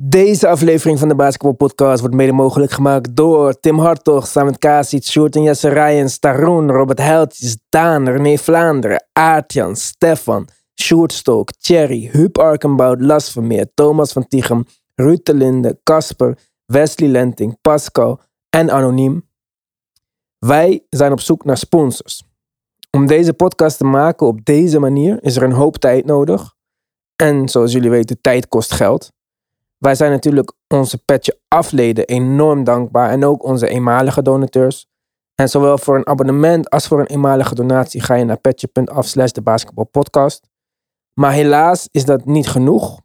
Deze aflevering van de Basketball Podcast wordt mede mogelijk gemaakt door Tim Hartog, Samet Kasic, Sjoerd en Jesse Rijens, Staroen, Robert Heltjes, Daan, René Vlaanderen, Aartjan, Stefan, Sjoerd Stolk, Thierry, Huub Arkenbout, Las Vermeer, Thomas van Tichem, Ruud de Linde, Casper, Wesley Lenting, Pascal en Anoniem. Wij zijn op zoek naar sponsors. Om deze podcast te maken op deze manier is er een hoop tijd nodig. En zoals jullie weten, tijd kost geld. Wij zijn natuurlijk onze petje afleden enorm dankbaar en ook onze eenmalige donateurs. En zowel voor een abonnement als voor een eenmalige donatie ga je naar petje.af slash de basketbalpodcast. Maar helaas is dat niet genoeg.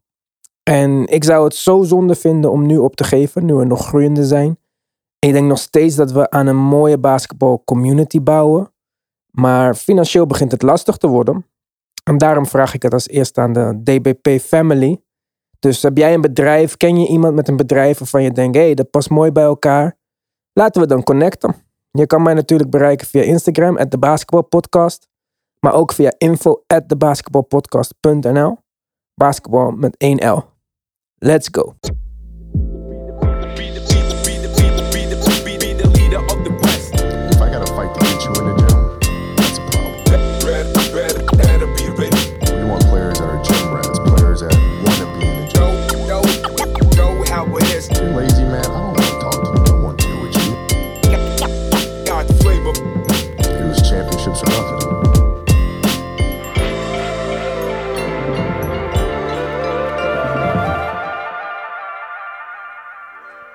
En ik zou het zo zonde vinden om nu op te geven, nu we nog groeiende zijn. Ik denk nog steeds dat we aan een mooie basketbal community bouwen. Maar financieel begint het lastig te worden. En daarom vraag ik het als eerste aan de DBP Family. Dus heb jij een bedrijf, ken je iemand met een bedrijf waarvan je denkt, hé, hey, dat past mooi bij elkaar? Laten we dan connecten. Je kan mij natuurlijk bereiken via Instagram, at de. Maar ook via info at. Basketbal met 1 L. Let's go.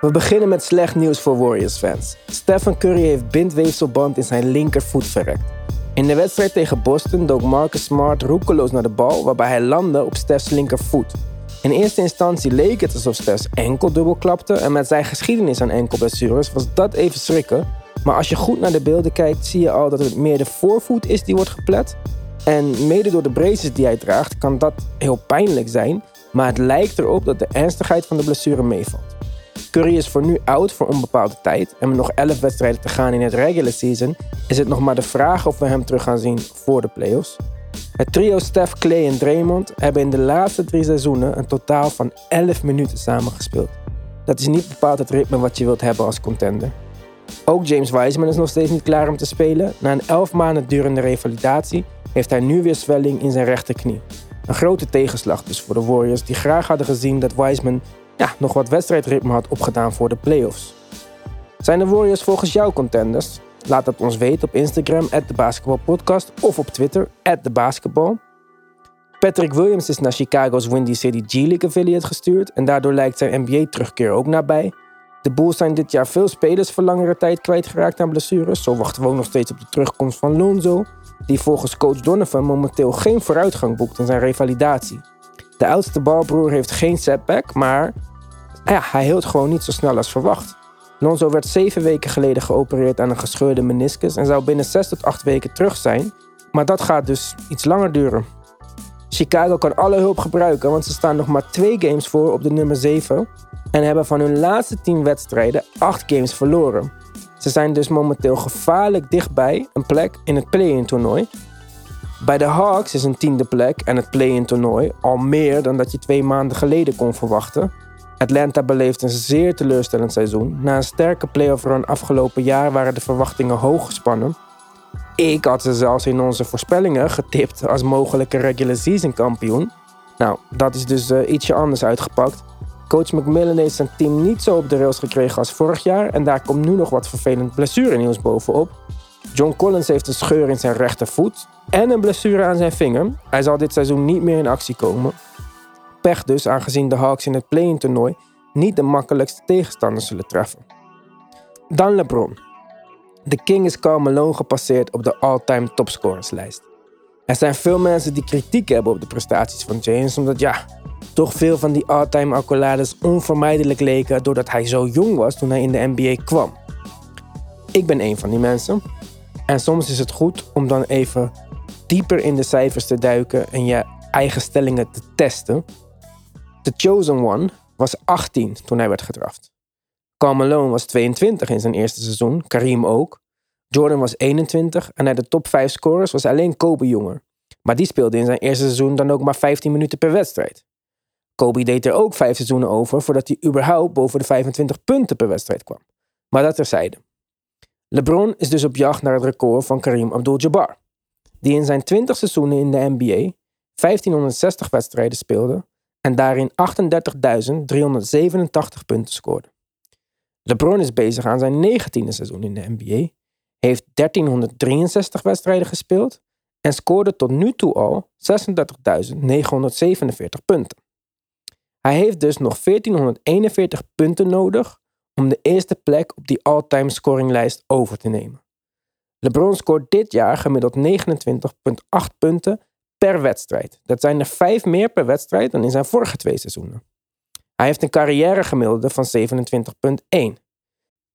We beginnen met slecht nieuws voor Warriors-fans. Stephen Curry heeft bindweefselband in zijn linkervoet verrekt. In de wedstrijd tegen Boston dook Marcus Smart roekeloos naar de bal, waarbij hij landde op Steph's linkervoet. In eerste instantie leek het alsof Steph's enkel dubbel klapte en met zijn geschiedenis aan enkelblessures was dat even schrikken. Maar als je goed naar de beelden kijkt, zie je al dat het meer de voorvoet is die wordt geplet. En mede door de braces die hij draagt, kan dat heel pijnlijk zijn, maar het lijkt erop dat de ernstigheid van de blessure meevalt. Curry is voor nu oud voor onbepaalde tijd en met nog 11 wedstrijden te gaan in het regular season is het nog maar de vraag of we hem terug gaan zien voor de playoffs. Het trio Steph, Clay en Draymond hebben in de laatste drie seizoenen een totaal van 11 minuten samengespeeld. Dat is niet bepaald het ritme wat je wilt hebben als contender. Ook James Wiseman is nog steeds niet klaar om te spelen. Na een 11 maanden durende revalidatie heeft hij nu weer zwelling in zijn rechterknie. Een grote tegenslag dus voor de Warriors die graag hadden gezien dat Wiseman ja, nog wat wedstrijdritme had opgedaan voor de playoffs. Zijn de Warriors volgens jou contenders? Laat het ons weten op Instagram, basketbalpodcast, of op Twitter, basketbal. Patrick Williams is naar Chicago's Windy City G-League affiliate gestuurd en daardoor lijkt zijn NBA-terugkeer ook nabij. De Bulls zijn dit jaar veel spelers voor langere tijd kwijtgeraakt aan blessures. Zo wachten we nog steeds op de terugkomst van Lonzo, die volgens coach Donovan momenteel geen vooruitgang boekt in zijn revalidatie. De oudste balbroer heeft geen setback, maar ja, hij hield gewoon niet zo snel als verwacht. Lonzo werd zeven weken geleden geopereerd aan een gescheurde meniscus en zou binnen zes tot acht weken terug zijn. Maar dat gaat dus iets langer duren. Chicago kan alle hulp gebruiken, want ze staan nog maar twee games voor op de nummer 7 en hebben van hun laatste 10 wedstrijden 8 games verloren. Ze zijn dus momenteel gevaarlijk dichtbij een plek in het play-in toernooi. Bij de Hawks is een tiende plek en het play-in toernooi al meer dan dat je twee maanden geleden kon verwachten. Atlanta beleeft een zeer teleurstellend seizoen. Na een sterke playoff run afgelopen jaar waren de verwachtingen hoog gespannen. Ik had ze zelfs in onze voorspellingen getipt als mogelijke regular season kampioen. Nou, dat is dus eh, ietsje anders uitgepakt. Coach McMillan heeft zijn team niet zo op de rails gekregen als vorig jaar en daar komt nu nog wat vervelend blessurenieuws bovenop. John Collins heeft een scheur in zijn rechtervoet en een blessure aan zijn vinger. Hij zal dit seizoen niet meer in actie komen. Pech dus, aangezien de Hawks in het play-in toernooi niet de makkelijkste tegenstanders zullen treffen. Dan LeBron. De King is Karl gepasseerd op de all-time topscorerslijst. Er zijn veel mensen die kritiek hebben op de prestaties van James, omdat ja, toch veel van die all-time accolades onvermijdelijk leken doordat hij zo jong was toen hij in de NBA kwam. Ik ben een van die mensen. En soms is het goed om dan even dieper in de cijfers te duiken en je eigen stellingen te testen. The Chosen One was 18 toen hij werd gedraft. Karl Malone was 22 in zijn eerste seizoen, Kareem ook. Jordan was 21 en uit de top 5 scorers was alleen Kobe jonger. Maar die speelde in zijn eerste seizoen dan ook maar 15 minuten per wedstrijd. Kobe deed er ook vijf seizoenen over voordat hij überhaupt boven de 25 punten per wedstrijd kwam. Maar dat terzijde. LeBron is dus op jacht naar het record van Kareem Abdul-Jabbar, die in zijn 20 seizoenen in de NBA 1560 wedstrijden speelde en daarin 38.387 punten scoorde. LeBron is bezig aan zijn 19e seizoen in de NBA, heeft 1363 wedstrijden gespeeld en scoorde tot nu toe al 36.947 punten. Hij heeft dus nog 1441 punten nodig om de eerste plek op die all-time scoringlijst over te nemen. LeBron scoort dit jaar gemiddeld 29,8 punten per wedstrijd. Dat zijn er vijf meer per wedstrijd dan in zijn vorige twee seizoenen. Hij heeft een carrièregemiddelde van 27,1.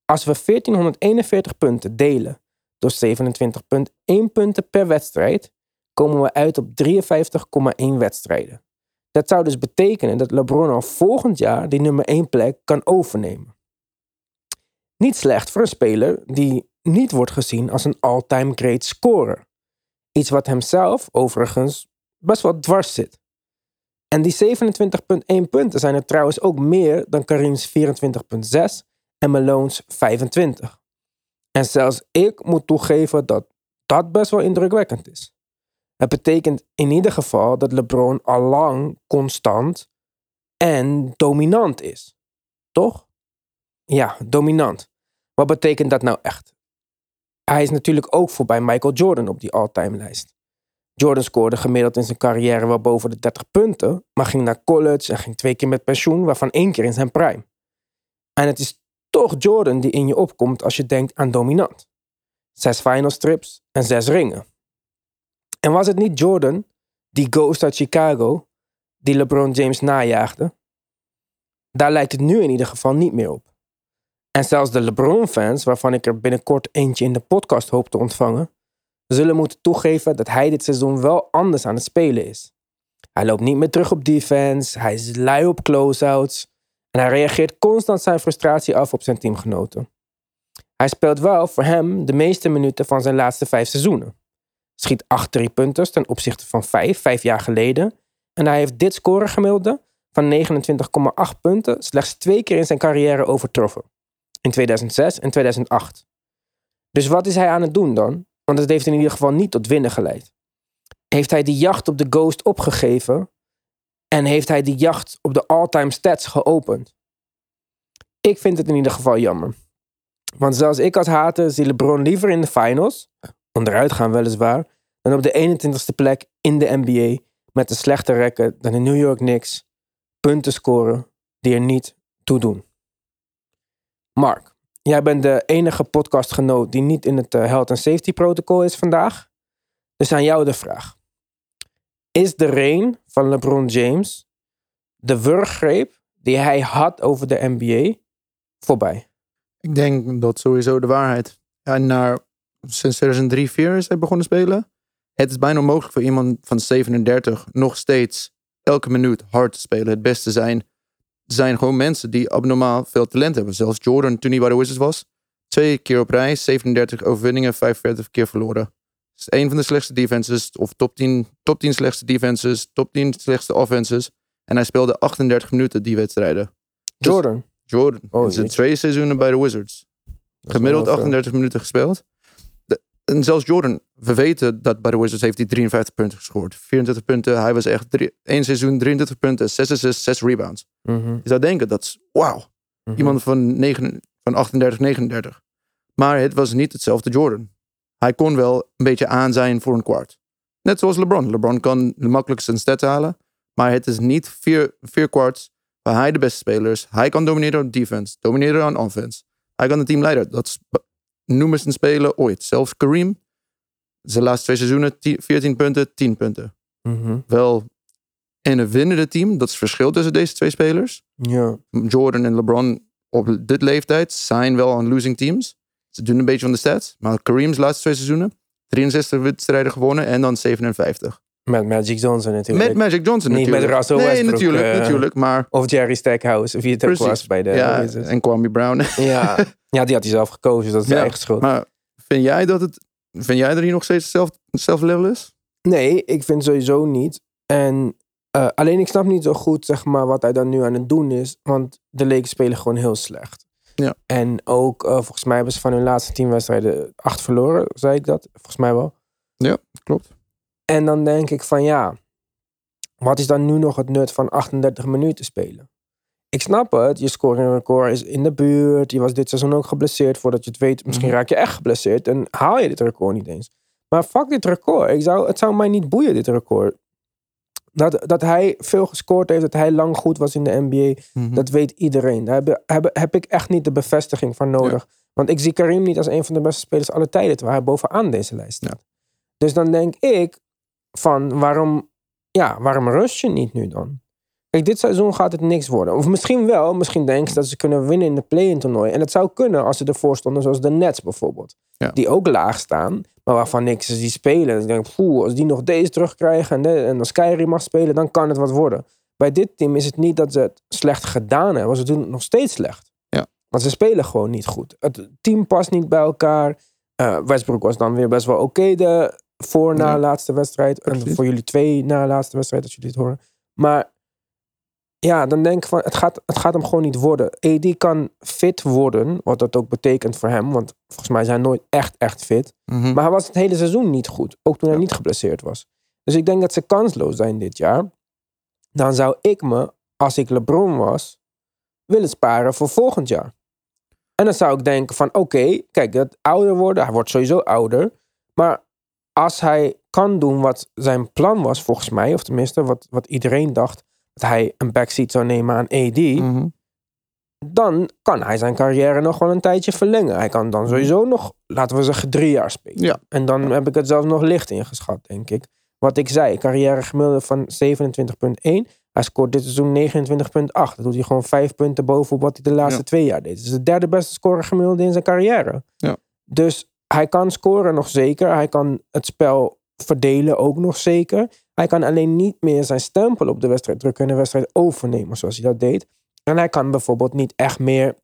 Als we 1441 punten delen door 27,1 punten per wedstrijd, komen we uit op 53,1 wedstrijden. Dat zou dus betekenen dat LeBron al volgend jaar die nummer 1 plek kan overnemen. Niet slecht voor een speler die niet wordt gezien als een all-time great scorer. Iets wat hemzelf overigens best wel dwars zit. En die 27,1 punten zijn er trouwens ook meer dan Karim's 24,6 en Malone's 25. En zelfs ik moet toegeven dat dat best wel indrukwekkend is. Het betekent in ieder geval dat LeBron al lang constant en dominant is. Toch? Ja, dominant. Wat betekent dat nou echt? Hij is natuurlijk ook voorbij Michael Jordan op die all-time lijst. Jordan scoorde gemiddeld in zijn carrière wel boven de 30 punten, maar ging naar college en ging twee keer met pensioen, waarvan één keer in zijn prime. En het is toch Jordan die in je opkomt als je denkt aan dominant. Zes final strips en zes ringen. En was het niet Jordan, die ghost uit Chicago, die LeBron James najaagde? Daar lijkt het nu in ieder geval niet meer op. En zelfs de LeBron-fans, waarvan ik er binnenkort eentje in de podcast hoop te ontvangen, zullen moeten toegeven dat hij dit seizoen wel anders aan het spelen is. Hij loopt niet meer terug op defense, hij is lui op closeouts en hij reageert constant zijn frustratie af op zijn teamgenoten. Hij speelt wel voor hem de meeste minuten van zijn laatste vijf seizoenen. Schiet acht driepunters ten opzichte van vijf, vijf jaar geleden. En hij heeft dit scoregemiddelde van 29,8 punten slechts twee keer in zijn carrière overtroffen. In 2006 en 2008. Dus wat is hij aan het doen dan? Want het heeft in ieder geval niet tot winnen geleid. Heeft hij die jacht op de Ghost opgegeven? En heeft hij die jacht op de all-time stats geopend? Ik vind het in ieder geval jammer. Want zoals ik als hater zie LeBron liever in de finals, onderuit gaan weliswaar, dan op de 21ste plek in de NBA met een slechte record dan de New York Knicks punten scoren die er niet toe doen. Mark, jij bent de enige podcastgenoot die niet in het eh, Health and Safety protocol is vandaag. Dus aan jou de vraag. Is de reign van LeBron James de wurggreep die hij had over de NBA voorbij? Ik denk dat sowieso de waarheid. En naar, sinds 2003, 4 is hij begonnen spelen. Het is bijna onmogelijk voor iemand van 37 nog steeds elke minuut hard te spelen. Het beste zijn. Zijn gewoon mensen die abnormaal veel talent hebben. Zelfs Jordan, toen hij bij de Wizards was. Twee keer op rij, 37 overwinningen, 45 keer verloren. Het is een van de slechtste defenses, of top 10, top 10 slechtste defenses, top 10 slechtste offenses. En hij speelde 38 minuten die wedstrijden. Dus Jordan. Jordan. Oh, in zijn twee seizoenen bij de Wizards. Gemiddeld wel veel. 38 minuten gespeeld. En zelfs Jordan, we weten dat bij de Wizards heeft hij 53 punten gescoord. 24 punten, hij was echt drie, één seizoen 23 punten, 6 assists, 6 rebounds. Mhm, Je zou denken, dat is wauw. mhm. Iemand van, 9, van 38, 39. Maar het was niet hetzelfde Jordan. Hij kon wel een beetje aan zijn voor een kwart. Net zoals LeBron. LeBron kan makkelijk zijn stats halen. Maar het is niet vier, vier kwarts waar hij de beste speler is. Hij kan domineren op defense, domineren aan offense. Hij kan het team leiden. Dat is b- noemens een speler ooit. Zelfs Kareem, zijn laatste twee seizoenen, 10 14 punten, 10 punten. Mhm. Wel in een winnende team, dat is het verschil tussen deze twee spelers. Ja. Jordan en LeBron op dit leeftijd zijn wel aan losing teams. Ze doen een beetje van de stats. Maar Kareem's laatste twee seizoenen, 63 wedstrijden gewonnen en dan 57. Met Magic Johnson natuurlijk. Met Magic Johnson Niet natuurlijk. met Russell nee, Westbrook, natuurlijk, eh, natuurlijk. Maar Of Jerry Stackhouse, of wie het ook was bij de ja, en Kwame Brown. Ja. ja, die had hij zelf gekozen, dat is zijn Ja, eigen schuld. maar vind jij dat het... Vind jij dat hij nog steeds hetzelfde, hetzelfde level is? Nee, ik vind sowieso niet. En Eh, alleen ik snap niet zo goed zeg maar, wat hij dan nu aan het doen is. Want de Lakers spelen gewoon heel slecht. Ja. En ook, eh, volgens mij hebben ze van hun laatste tien wedstrijden acht verloren. Zei ik dat? Volgens mij wel. Ja, klopt. En dan denk ik van ja, wat is dan nu nog het nut van 38 minuten spelen? Ik snap het, je scoring record is in de buurt. Je was dit seizoen ook geblesseerd. Voordat je het weet, misschien Mhm. raak je echt geblesseerd. En haal je dit record niet eens. Maar fuck dit record. Ik zou, het zou mij niet boeien, dit record. Dat, dat hij veel gescoord heeft, dat hij lang goed was in de NBA. Mhm. Dat weet iedereen. Daar heb, heb, heb ik echt niet de bevestiging van nodig. Want ik zie Karim niet als een van de beste spelers aller tijden. Terwijl hij bovenaan deze lijst staat. Dus dan denk ik van waarom, ja, waarom rust je niet nu dan? Kijk, dit seizoen gaat het niks worden. Of misschien wel. Misschien denken ze dat ze kunnen winnen in de play-in toernooi. En het zou kunnen als ze ervoor stonden zoals de Nets bijvoorbeeld. Ja. Die ook laag staan. Maar waarvan niks is die spelen. Dus ik denk, poeh, als die nog deze terugkrijgen en, de, en als Kyrie mag spelen, dan kan het wat worden. Bij dit team is het niet dat ze het slecht gedaan hebben. Ze doen het nog steeds slecht. Ja. Want ze spelen gewoon niet goed. Het team past niet bij elkaar. Eh, Westbrook was dan weer best wel oké de voor na Ja. laatste wedstrijd. En voor jullie twee na laatste wedstrijd, als jullie dit horen. Maar ja, dan denk ik van, het gaat, het gaat hem gewoon niet worden. AD kan fit worden, wat dat ook betekent voor hem. Want volgens mij is hij nooit echt, echt fit. Mhm. Maar hij was het hele seizoen niet goed. Ook toen hij niet geblesseerd was. Dus ik denk dat ze kansloos zijn dit jaar. Dan zou ik me, als ik LeBron was, willen sparen voor volgend jaar. En dan zou ik denken van, oké, kijk, dat ouder worden, hij wordt sowieso ouder. Maar als hij kan doen wat zijn plan was, volgens mij, of tenminste wat, wat iedereen dacht, dat hij een backseat zou nemen aan AD, Mhm. dan kan hij zijn carrière nog wel een tijdje verlengen. Hij kan dan sowieso nog, laten we zeggen, drie jaar spelen. Ja. En dan heb ik het zelfs nog licht ingeschat, denk ik. Wat ik zei, carrière gemiddelde van 27,1. Hij scoort dit seizoen 29,8. Dat doet hij gewoon vijf punten boven op wat hij de laatste Ja. twee jaar deed. Het is de derde beste scorer gemiddelde in zijn carrière. Ja. Dus hij kan scoren nog zeker. Hij kan het spel verdelen ook nog zeker. Hij kan alleen niet meer zijn stempel op de wedstrijd drukken en de wedstrijd overnemen zoals hij dat deed. En hij kan bijvoorbeeld niet echt meer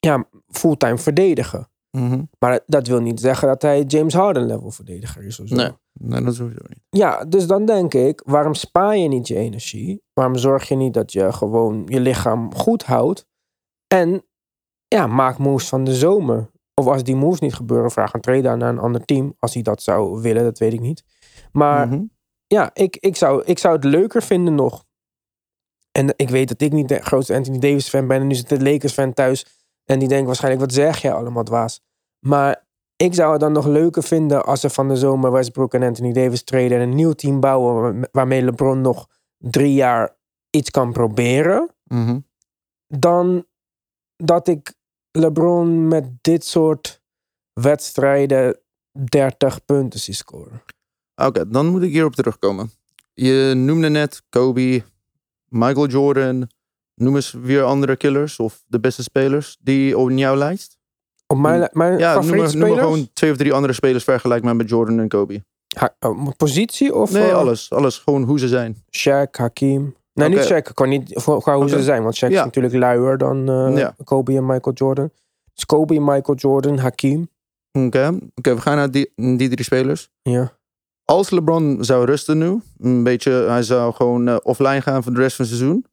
ja, fulltime verdedigen. Mhm. Maar dat wil niet zeggen dat hij James Harden level verdediger is. Of zo. Nee. nee, dat sowieso niet. Ja, dus dan denk ik, waarom spaar je niet je energie? Waarom zorg je niet dat je gewoon je lichaam goed houdt? En ja, maak moves van de zomer. Of als die moves niet gebeuren, vraag een trade aan naar een ander team. Als hij dat zou willen, dat weet ik niet. Maar Mhm. ja, ik, ik, zou, ik zou het leuker vinden nog. En ik weet dat ik niet de grootste Anthony Davis fan ben. En nu zit de Lakers fan thuis. En die denkt waarschijnlijk, wat zeg jij allemaal dwaas? Maar ik zou het dan nog leuker vinden als ze van de zomer Westbrook en Anthony Davis treden. En een nieuw team bouwen waar- waarmee LeBron nog drie jaar iets kan proberen. Mhm. Dan dat ik LeBron met dit soort wedstrijden 30 punten zie scoren. Oké, dan moet ik hierop terugkomen. Je noemde net Kobe, Michael Jordan. Noem eens weer andere killers of de beste spelers die op jouw lijst. Op mijn, Ja, noem favoriete noem maar spelers? gewoon twee of drie andere spelers vergelijkbaar met Jordan en Kobe. Ha- oh, positie of Nee, eh, alles. Alles. Gewoon hoe ze zijn. Shaq, Hakim. Nee, niet Oké. Shaq. Qua, niet, qua hoe ze zijn. Want Shaq is natuurlijk luier dan Ja. Kobe en Michael Jordan. Dus Kobe, Michael Jordan, Hakim. Oké, Oké, we gaan naar die, die drie spelers. Ja. Als LeBron zou rusten nu, een beetje, hij zou gewoon eh, offline gaan voor de rest van het seizoen.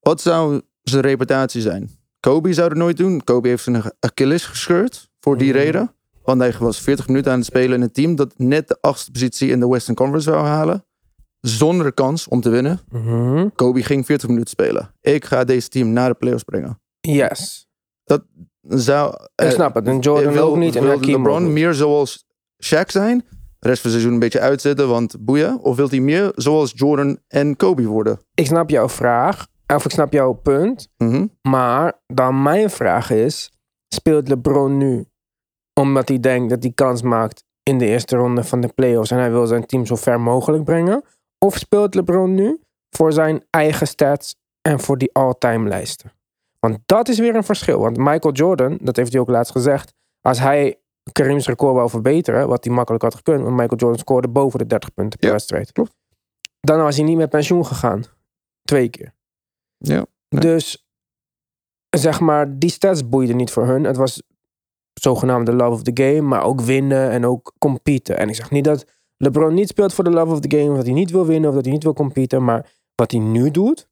Wat zou zijn reputatie zijn? Kobe zou het nooit doen. Kobe heeft zijn Achilles gescheurd voor die Mhm. reden. Want hij was 40 minuten aan het spelen in een team dat net de achtste positie in de Western Conference zou halen. Zonder kans om te winnen. Mhm. Kobe ging 40 minuten spelen. Ik ga deze team naar de playoffs brengen. Yes. Zou, Ik eh, snap het. En Jordan wil, ook niet. En wil LeBron niet. meer zoals Shaq zijn? De rest van het seizoen een beetje uitzetten, want boeien. Of wil hij meer zoals Jordan en Kobe worden? Ik snap jouw vraag. Of ik snap jouw punt. Mhm. Maar dan mijn vraag is: speelt LeBron nu omdat hij denkt dat hij kans maakt in de eerste ronde van de playoffs en hij wil zijn team zo ver mogelijk brengen? Of speelt LeBron nu voor zijn eigen stats en voor die all-time lijsten? Want dat is weer een verschil. Want Michael Jordan, dat heeft hij ook laatst gezegd, als hij Karim's record wou verbeteren, wat hij makkelijk had gekund, want Michael Jordan scoorde boven de 30 punten per Ja, wedstrijd. klopt. Dan was hij niet met pensioen gegaan. Twee keer. Ja. Nee. Dus zeg maar, die stats boeiden niet voor hun. Het was zogenaamd de love of the game, maar ook winnen en ook competen. En ik zeg niet dat LeBron niet speelt voor de love of the game, of dat hij niet wil winnen of dat hij niet wil competen. Maar wat hij nu doet,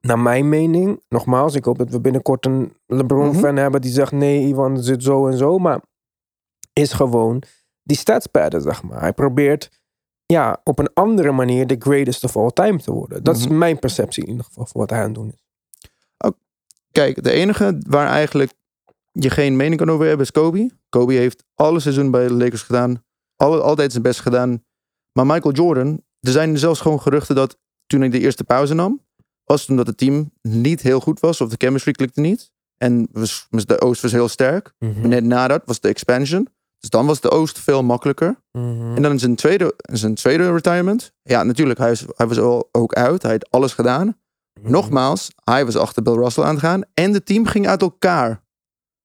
naar mijn mening, nogmaals, ik hoop dat we binnenkort een LeBron-fan hebben die zegt: nee, Ivan zit zo en zo. Maar is gewoon die statspadden, zeg maar. Hij probeert ja, op een andere manier de greatest of all time te worden. Dat is Mhm. mijn perceptie in ieder geval van wat hij aan het doen is. Kijk, de enige waar eigenlijk je geen mening kan over hebben is Kobe. Kobe heeft alle seizoen bij de Lakers gedaan. Altijd zijn best gedaan. Maar Michael Jordan, er zijn zelfs gewoon geruchten dat toen hij de eerste pauze nam, was het omdat het team niet heel goed was of de chemistry klikte niet. En was, was de Oost was heel sterk. Maar net na dat was de expansion. Dus dan was de Oost veel makkelijker. Mhm. En dan in zijn tweede, in zijn tweede retirement. Ja, natuurlijk, hij, is, hij was al, ook uit. Hij had alles gedaan. Nogmaals, hij was achter Bill Russell aan het gaan. En het team ging uit elkaar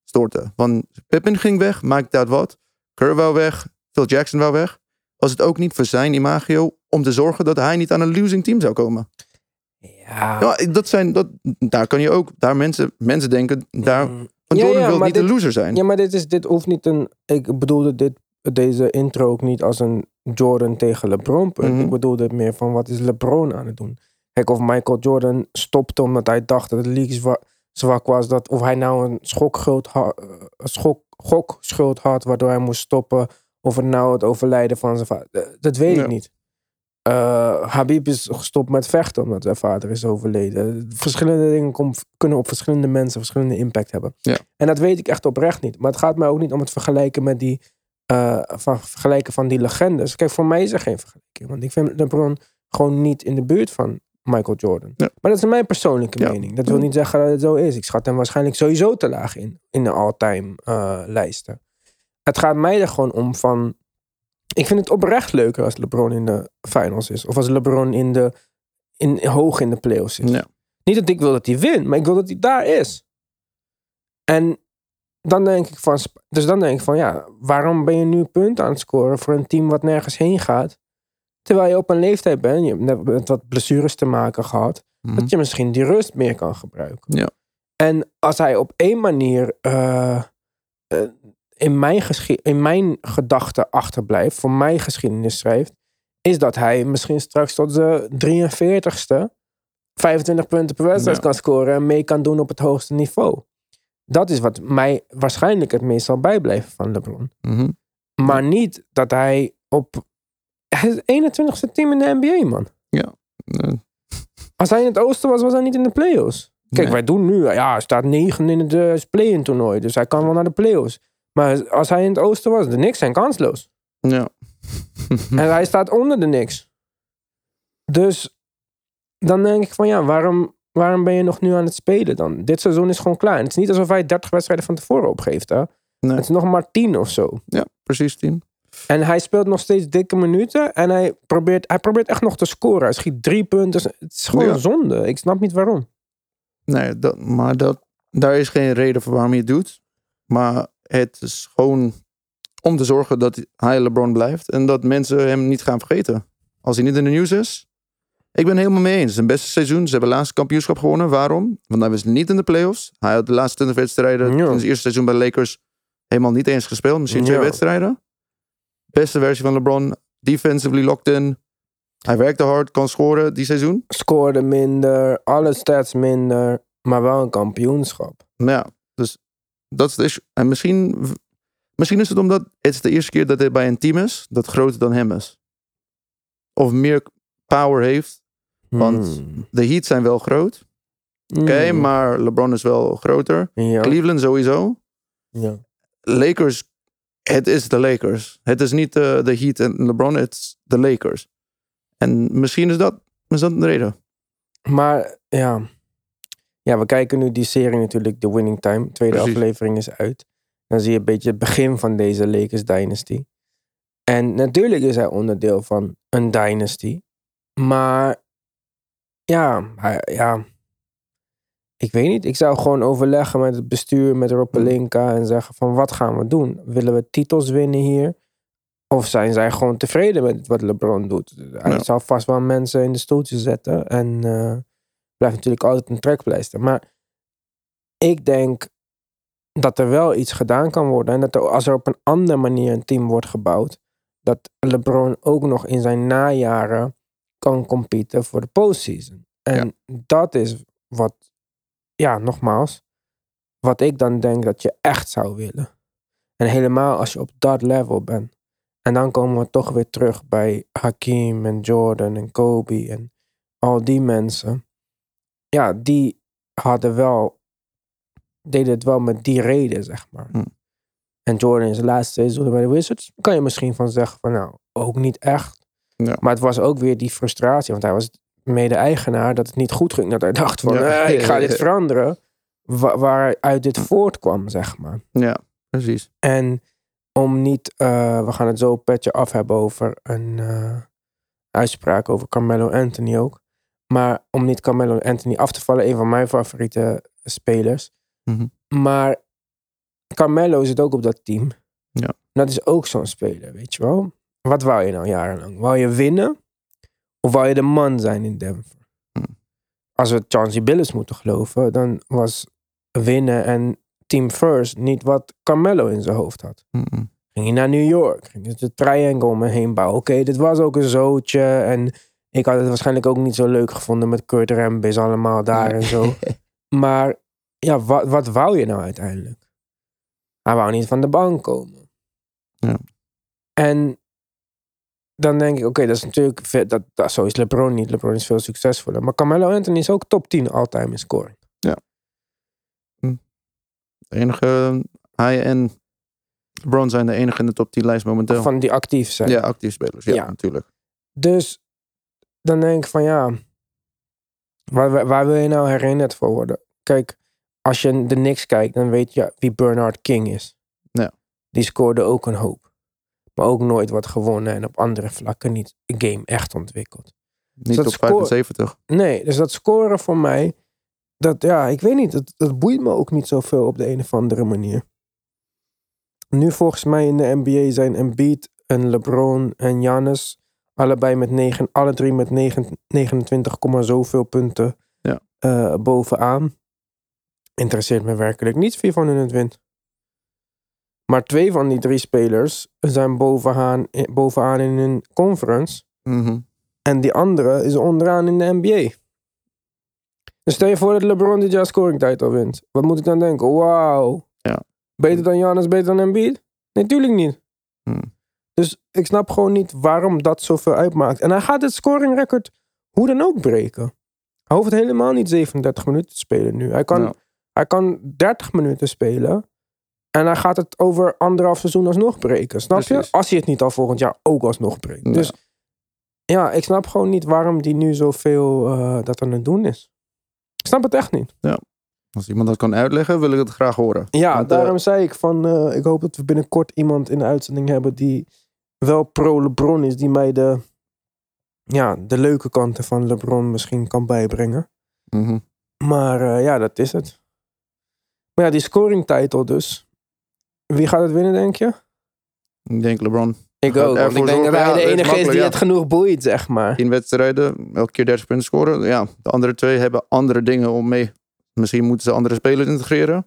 storten. Want Pippen ging weg, maakt uit wat. Kerr weg, Phil Jackson wou weg. Was het ook niet voor zijn imago om te zorgen dat hij niet aan een losing team zou komen? Ja. Ja, dat zijn, dat, daar kan je ook, daar mensen, mensen denken, daar, Mm. Ja, Jordan ja, wil niet dit- een loser zijn. Ja, maar dit, is, dit hoeft niet een. Ik bedoelde dit, deze intro ook niet als een Jordan tegen LeBron. Mhm. Ik bedoelde het meer van wat is LeBron aan het doen. Kijk, of Michael Jordan stopte omdat hij dacht dat de league zwa- zwak was. Dat, of hij nou een schokschuld ha- eh, een schok, gokschuld had waardoor hij moest stoppen. Of het nou het overlijden van zijn vader. Eh, Dat weet Ja. ik niet. Eh, Habib is gestopt met vechten omdat zijn vader is overleden. Verschillende dingen kom- kunnen op verschillende mensen verschillende impact hebben. En dat weet ik echt oprecht niet. Maar het gaat mij ook niet om het vergelijken met die. eh, van, vergelijken van die legendes. Kijk, voor mij is er geen vergelijking. Want ik vind LeBron gewoon niet in de buurt van Michael Jordan. Ja. Maar dat is mijn persoonlijke Ja. mening. Dat wil niet zeggen dat het zo is. Ik schat hem waarschijnlijk sowieso te laag in. In de all-time lijsten. Het gaat mij er gewoon om van. Ik vind het oprecht leuker als LeBron in de finals is. Of als LeBron in de, in, hoog in de playoffs is. Ja. Niet dat ik wil dat hij wint, maar ik wil dat hij daar is. En dan denk ik van, dus dan denk ik van, ja, waarom ben je nu punten aan het scoren voor een team wat nergens heen gaat? Terwijl je op een leeftijd bent, je hebt net met wat blessures te maken gehad, Mhm. dat je misschien die rust meer kan gebruiken. Ja. En als hij op één manier eh, eh, in, mijn in mijn gedachten achterblijft, voor mijn geschiedenis schrijft, is dat hij misschien straks tot de 43ste 25 punten per wedstrijd Ja. kan scoren en mee kan doen op het hoogste niveau. Dat is wat mij waarschijnlijk het meest zal bijblijven van LeBron. Mhm. Maar niet dat hij op. Het 21ste team in de NBA, man. Eh, Als hij in het oosten was, was hij niet in de playoffs. Kijk, Nee. wij doen nu, ja, hij staat negen in het eh, play-in toernooi. Dus hij kan wel naar de playoffs. Maar als hij in het oosten was, de Knicks zijn kansloos. ja. En hij staat onder de niks. Dus dan denk ik van ja, waarom, waarom ben je nog nu aan het spelen dan? Dit seizoen is gewoon klaar. En het is niet alsof hij 30 wedstrijden van tevoren opgeeft. Hè? Nee. Het is nog maar 10 of zo. ja, precies tien. En hij speelt nog steeds dikke minuten. En hij probeert, hij probeert echt nog te scoren. Hij schiet drie punten. Het is gewoon Ja. zonde. Ik snap niet waarom. Nee, dat, maar dat, daar is geen reden voor waarom je het doet. Maar het is gewoon om te zorgen dat hij LeBron blijft. En dat mensen hem niet gaan vergeten. Als hij niet in de nieuws is. Ik ben het helemaal mee eens. Een beste seizoen. Ze hebben laatste kampioenschap gewonnen. Waarom? Want hij was niet in de playoffs. Hij had de laatste 20 wedstrijden Ja. in het eerste seizoen bij de Lakers helemaal niet eens gespeeld. Misschien twee Ja. wedstrijden. Beste versie van LeBron. Defensively locked in. Hij werkte hard, kan scoren die seizoen. Scoorde minder. Alle stats minder. Maar wel een kampioenschap. Ja, dus dat is. En misschien, misschien is het omdat het is de eerste keer dat hij bij een team is dat groter dan hem is. Of meer power heeft. Want Hmm. de Heat zijn wel groot. Oké, Hmm. maar LeBron is wel groter. Ja. Cleveland sowieso. ja. Lakers, het is de Lakers. Het is niet eh, de Heat en LeBron, het is de Lakers. En misschien is dat, is dat de reden. Maar ja. Ja, we kijken nu die serie natuurlijk, The Winning Time. Tweede Precies. aflevering is uit. Dan zie je een beetje het begin van deze Lakers Dynasty. En natuurlijk is hij onderdeel van een dynasty. Maar ja, ja. Ik weet niet. Ik zou gewoon overleggen met het bestuur, met Rob Pelinka en zeggen van wat gaan we doen? Willen we titels winnen hier? Of zijn zij gewoon tevreden met wat LeBron doet? Hij Ja. zal vast wel mensen in de stoeltjes zetten. En eh, blijft natuurlijk altijd een trekpleister. Maar ik denk dat er wel iets gedaan kan worden. En dat er, als er op een andere manier een team wordt gebouwd, dat LeBron ook nog in zijn najaren kan competen voor de postseason. En dat is wat, ja, nogmaals, wat ik dan denk dat je echt zou willen. En helemaal als je op dat level bent. En dan komen we toch weer terug bij Hakim en Jordan en Kobe en al die mensen. Ja, die hadden wel, deden het wel met die reden, zeg maar. Hm. En Jordan is de laatste seizoen bij de Wizards. Kan je misschien van zeggen van nou, ook niet echt. Ja. Maar het was ook weer die frustratie. Want hij was mede-eigenaar dat het niet goed ging. Dat hij dacht van, Ja. eh, ik ga dit veranderen. Wa- waaruit dit voortkwam, zeg maar. Ja, precies. En om niet, eh, we gaan het zo petje af hebben over een eh, uitspraak over Carmelo Anthony ook. Maar om niet Carmelo Anthony af te vallen, een van mijn favoriete spelers. Mhm. Maar Carmelo zit ook op dat team. Ja. Dat is ook zo'n speler, weet je wel. Wat wou je nou jarenlang? Wou je winnen? Of wou je de man zijn in Denver? Hm. Als we Chauncey Billups moeten geloven, dan was winnen en team first niet wat Carmelo in zijn hoofd had. Mhm. Ging hij naar New York, ging hij de triangle om me heen bouwen. Oké, dit was ook een zootje en ik had het waarschijnlijk ook niet zo leuk gevonden met Kurt Rambis allemaal daar en zo. Maar ja, wat, wat wou je nou uiteindelijk? Hij wou niet van de bank komen. Ja. En dan denk ik, oké, dat is natuurlijk, vet, dat, dat, zo is LeBron niet. LeBron is veel succesvoller. Maar Carmelo Anthony is ook top 10 all-time in scoring. De enige, hij en LeBron zijn de enige in de top 10 lijst momenteel. Van die actief zijn. ja, actief spelers. Ja, Ja. natuurlijk. Dus dan denk ik van ja, waar, waar, waar wil je nou herinnerd voor worden? Kijk, als je de Knicks kijkt, dan weet je wie Bernard King is. Ja. Die scoorde ook een hoop. Maar ook nooit wat gewonnen en op andere vlakken niet een game echt ontwikkeld. Niet dat top score- 75. Nee, dus dat scoren voor mij, dat ja, ik weet niet, dat, dat boeit me ook niet zoveel op de een of andere manier. Nu volgens mij in de NBA zijn Embiid en LeBron en Giannis allebei met negen, alle drie met negen, 29, komma zoveel punten Ja. eh, bovenaan. Interesseert me werkelijk niet wie van hun het wint. Maar twee van die drie spelers zijn bovenaan, bovenaan in hun conference. Mhm. En die andere is onderaan in de NBA. Dus stel je voor dat LeBron dit jaar scoring title wint. Wat moet ik dan denken? Wauw. Ja. Beter dan Giannis, beter dan Embiid? Nee, tuurlijk niet. Hmm. Dus ik snap gewoon niet waarom dat zoveel uitmaakt. En hij gaat het scoring record hoe dan ook breken. Hij hoeft helemaal niet 37 minuten te spelen nu. Hij kan, Ja. hij kan 30 minuten spelen. En hij gaat het over anderhalf seizoen alsnog breken. Snap je? Als hij het niet al volgend jaar ook alsnog breekt. Ja. Dus ja, ik snap gewoon niet waarom die nu zoveel eh dat aan het doen is. Ik snap het echt niet. Als iemand dat kan uitleggen, wil ik het graag horen. Ja, Want, eh, daarom zei ik van, eh, ik hoop dat we binnenkort iemand in de uitzending hebben die wel pro LeBron is, die mij de, ja, de leuke kanten van LeBron misschien kan bijbrengen. mhm. Maar eh, ja, dat is het. Maar ja, die scoring title dus. Wie gaat het winnen, denk je? Ik denk LeBron. Ik ook, want ik denk dat hij de enige is die het genoeg boeit, zeg maar. 10 wedstrijden, elke keer 30 punten scoren. Ja, de andere twee hebben andere dingen om mee. Misschien moeten ze andere spelers integreren.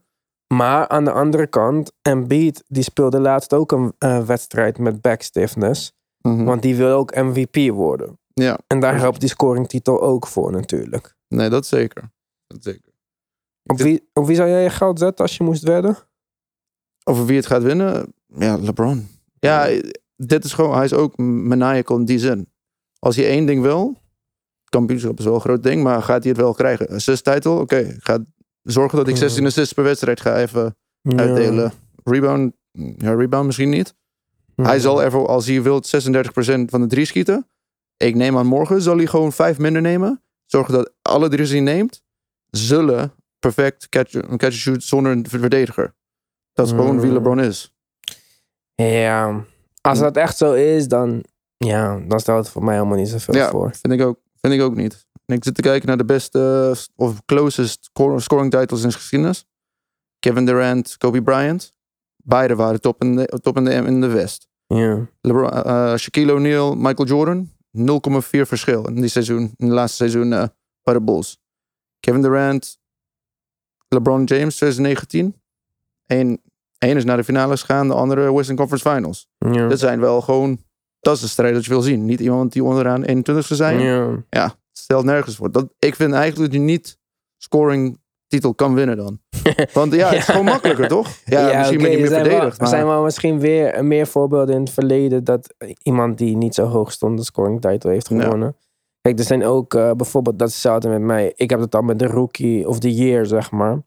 Maar aan de andere kant, Embiid die speelde laatst ook een eh, wedstrijd met back stiffness. Mhm. Want die wil ook MVP worden. Ja, En daar helpt die scoringtitel ook voor natuurlijk. nee, dat zeker. Dat zeker. Op wie, op wie zou jij je geld zetten als je moest wedden? Over wie het gaat winnen? Ja, LeBron. Ja, dit is gewoon, hij is ook maniacal in die zin. Als je één ding wil, kampioenschap is wel een groot ding, maar gaat hij het wel krijgen? Assist title, oké. ik ga zorgen dat ik 16 assists per wedstrijd ga even uitdelen. Rebound, ja, rebound misschien niet. Hij zal ervoor, als hij wil 36% van de drie schieten. Ik neem aan morgen, zal hij gewoon vijf minder nemen. Zorgen dat alle drie die hij neemt, zullen perfect catch, een catch shoot zonder een verdediger. Dat is gewoon wie. LeBron is. Ja, als dat echt zo is, dan, ja, dan stelt het voor mij helemaal niet zoveel Ja, voor. vind ik ook. Vind ik ook niet. En ik zit te kijken naar de beste eh, of closest scoring titles in de geschiedenis. Kevin Durant, Kobe Bryant. Beide waren top in de, top in de, in de West. Ja. LeBron, eh, Shaquille O'Neal, Michael Jordan. 0,4 verschil in die seizoen, in de laatste seizoen eh, bij de Bulls. Kevin Durant, LeBron James 2019. Eén, één is naar de finales gegaan, de andere Western Conference Finals. Ja. Dat zijn wel gewoon Dat is de strijd dat je wil zien. Niet iemand die onderaan 21 ste zijn. Ja. Ja, stelt nergens voor. Dat, ik vind eigenlijk dat je niet scoring titel kan winnen dan. Want ja, het is gewoon makkelijker, toch? Ja, misschien oké, ben je er meer verdedigd. Er zijn wel misschien weer meer voorbeelden in het verleden dat iemand die niet zo hoog stond de scoring title heeft Ja. gewonnen. Kijk, er zijn ook eh, bijvoorbeeld, dat is hetzelfde met mij. Ik heb het al met de rookie of the year, zeg maar.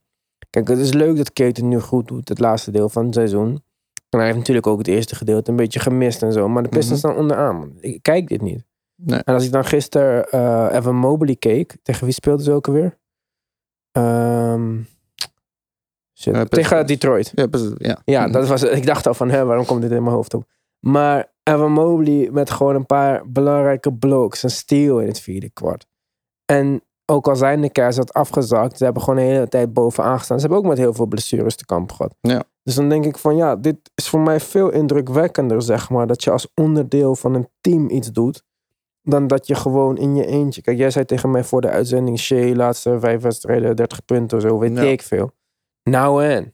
Kijk, het is leuk dat het nu goed doet, het laatste deel van het seizoen. En hij heeft natuurlijk ook het eerste gedeelte een beetje gemist en zo. Maar de Pistons staan onderaan. man. Ik kijk dit niet. Nee. En als ik dan gisteren eh Evan Mobley keek, tegen wie speelde ze ook alweer? Ehm shit, Ja, tegen. Detroit. ja, ja. Ja, dat was, ik dacht al van, hè, waarom komt dit in mijn hoofd op? Maar Evan Mobley met gewoon een paar belangrijke blocks. Een steal in het vierde kwart. En ook al zijn de Cavs wat afgezakt. Ze hebben gewoon de hele tijd bovenaan gestaan. Ze hebben ook met heel veel blessures te kamp gehad. Ja. Dus dan denk ik van, ja, dit is voor mij veel indrukwekkender, zeg maar. Dat je als onderdeel van een team iets doet. Dan dat je gewoon in je eentje... Kijk, jij zei tegen mij voor de uitzending... Shea, laatste vijf wedstrijden, 30 punten of zo. Weet Ja. ik veel. Nou en...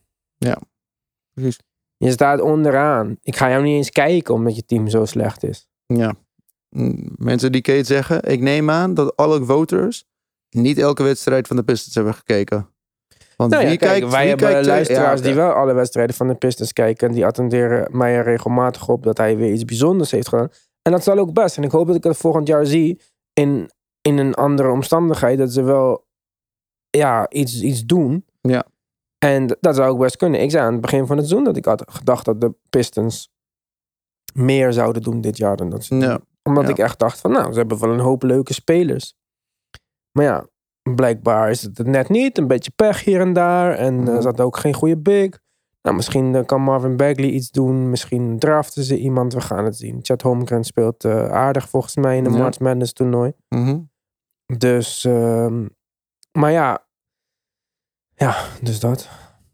Precies. Je staat onderaan. Ik ga jou niet eens kijken omdat je team zo slecht is. Ja. Mensen die Kate zeggen, ik neem aan dat alle voters niet elke wedstrijd van de Pistons hebben gekeken. Want Nou ja, wie kijk, kijkt, wij wie hebben kijkt, luisteraars ja, die wel alle wedstrijden van de Pistons kijken. En die attenderen mij er regelmatig op dat hij weer iets bijzonders heeft gedaan. En dat zal ook best. En ik hoop dat ik het volgend jaar zie in, in een andere omstandigheid. Dat ze wel ja, iets, iets doen. Ja. En dat zou ook best kunnen. Ik zei aan het begin van het seizoen dat ik had gedacht dat de Pistons meer zouden doen dit jaar dan dat ze Ja. Omdat Ja. ik echt dacht van nou, ze hebben wel een hoop leuke spelers. Maar ja, blijkbaar is het net niet. Een beetje pech hier en daar. En Mhm. ze hadden ook geen goede big. Nou, misschien eh, kan Marvin Bagley iets doen. Misschien draften ze iemand. We gaan het zien. Chad Holmgren speelt eh, aardig volgens mij in de Ja. March Madness toernooi. Mhm. Dus, ehm, maar ja. Ja, dus dat.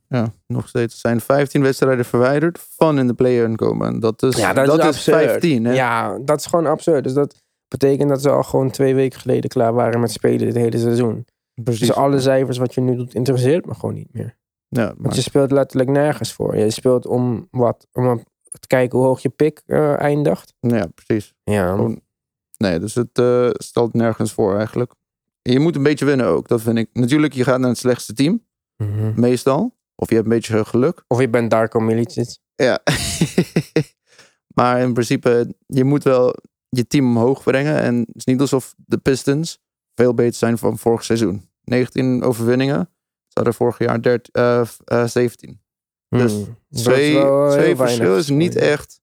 Ja, nog steeds zijn 15 wedstrijden verwijderd van in de play-in komen. Dat is, Ja, dat, dat is, is absurd. 15. Hè? Ja, dat is gewoon absurd. Dus dat betekent dat ze al gewoon twee weken geleden klaar waren met spelen dit hele seizoen. precies. Dus alle cijfers wat je nu doet, interesseert me gewoon niet meer. Ja, Want maar- je speelt letterlijk nergens voor. Je speelt om wat? Om te kijken hoe hoog je pick eh, eindigt. ja, precies. Ja. Gewoon- Nee, dus het eh, stelt nergens voor eigenlijk. Je moet een beetje winnen ook, dat vind ik. Natuurlijk, je gaat naar het slechtste team, Mhm. meestal. Of je hebt een beetje geluk. Of je bent Darko Milicic. Ja. maar in principe, je moet wel je team omhoog brengen. En het is niet alsof de Pistons veel beter zijn van vorig seizoen. 19 overwinningen. Hadden vorig jaar 13, eh, eh, 17. Dus Hmm. Is Twee, wel heel twee weinig verschil is niet echt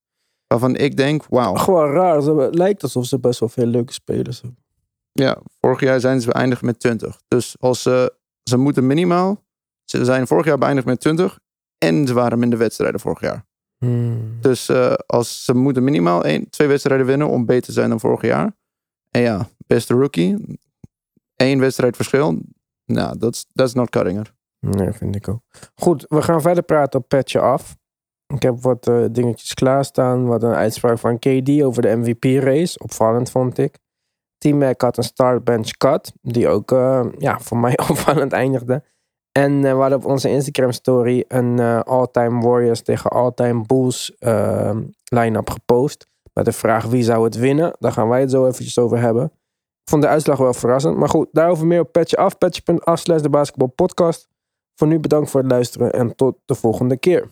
waarvan ik denk, wauw. Gewoon raar. Het lijkt alsof ze best wel veel leuke spelers hebben. Ja, vorig jaar zijn ze beëindigd met 20. Dus als ze, ze moeten minimaal, ze zijn vorig jaar beëindigd met 20 en ze waren minder wedstrijden vorig jaar. Hmm. Dus eh, als ze moeten minimaal één, twee wedstrijden winnen om beter te zijn dan vorig jaar. En ja, beste rookie, één wedstrijd verschil. Nou, dat is not cutting it. Nee, vind ik ook. Goed, we gaan verder praten op Petje Af. Ik heb wat eh, dingetjes klaarstaan. Wat een uitspraak van KD over de MVP-race. Opvallend vond ik. T-Mac had een start bench cut. Die ook eh, ja, voor mij opvallend eindigde. En eh, we hadden op onze Instagram story een all-time Warriors tegen all-time Bulls line-up gepost. Met de vraag wie zou het winnen. Daar gaan wij het zo eventjes over hebben. Vond de uitslag wel verrassend. Maar goed, daarover meer op Petje Af. Petje.af slash de basketbal podcast. Voor nu bedankt voor het luisteren en tot de volgende keer.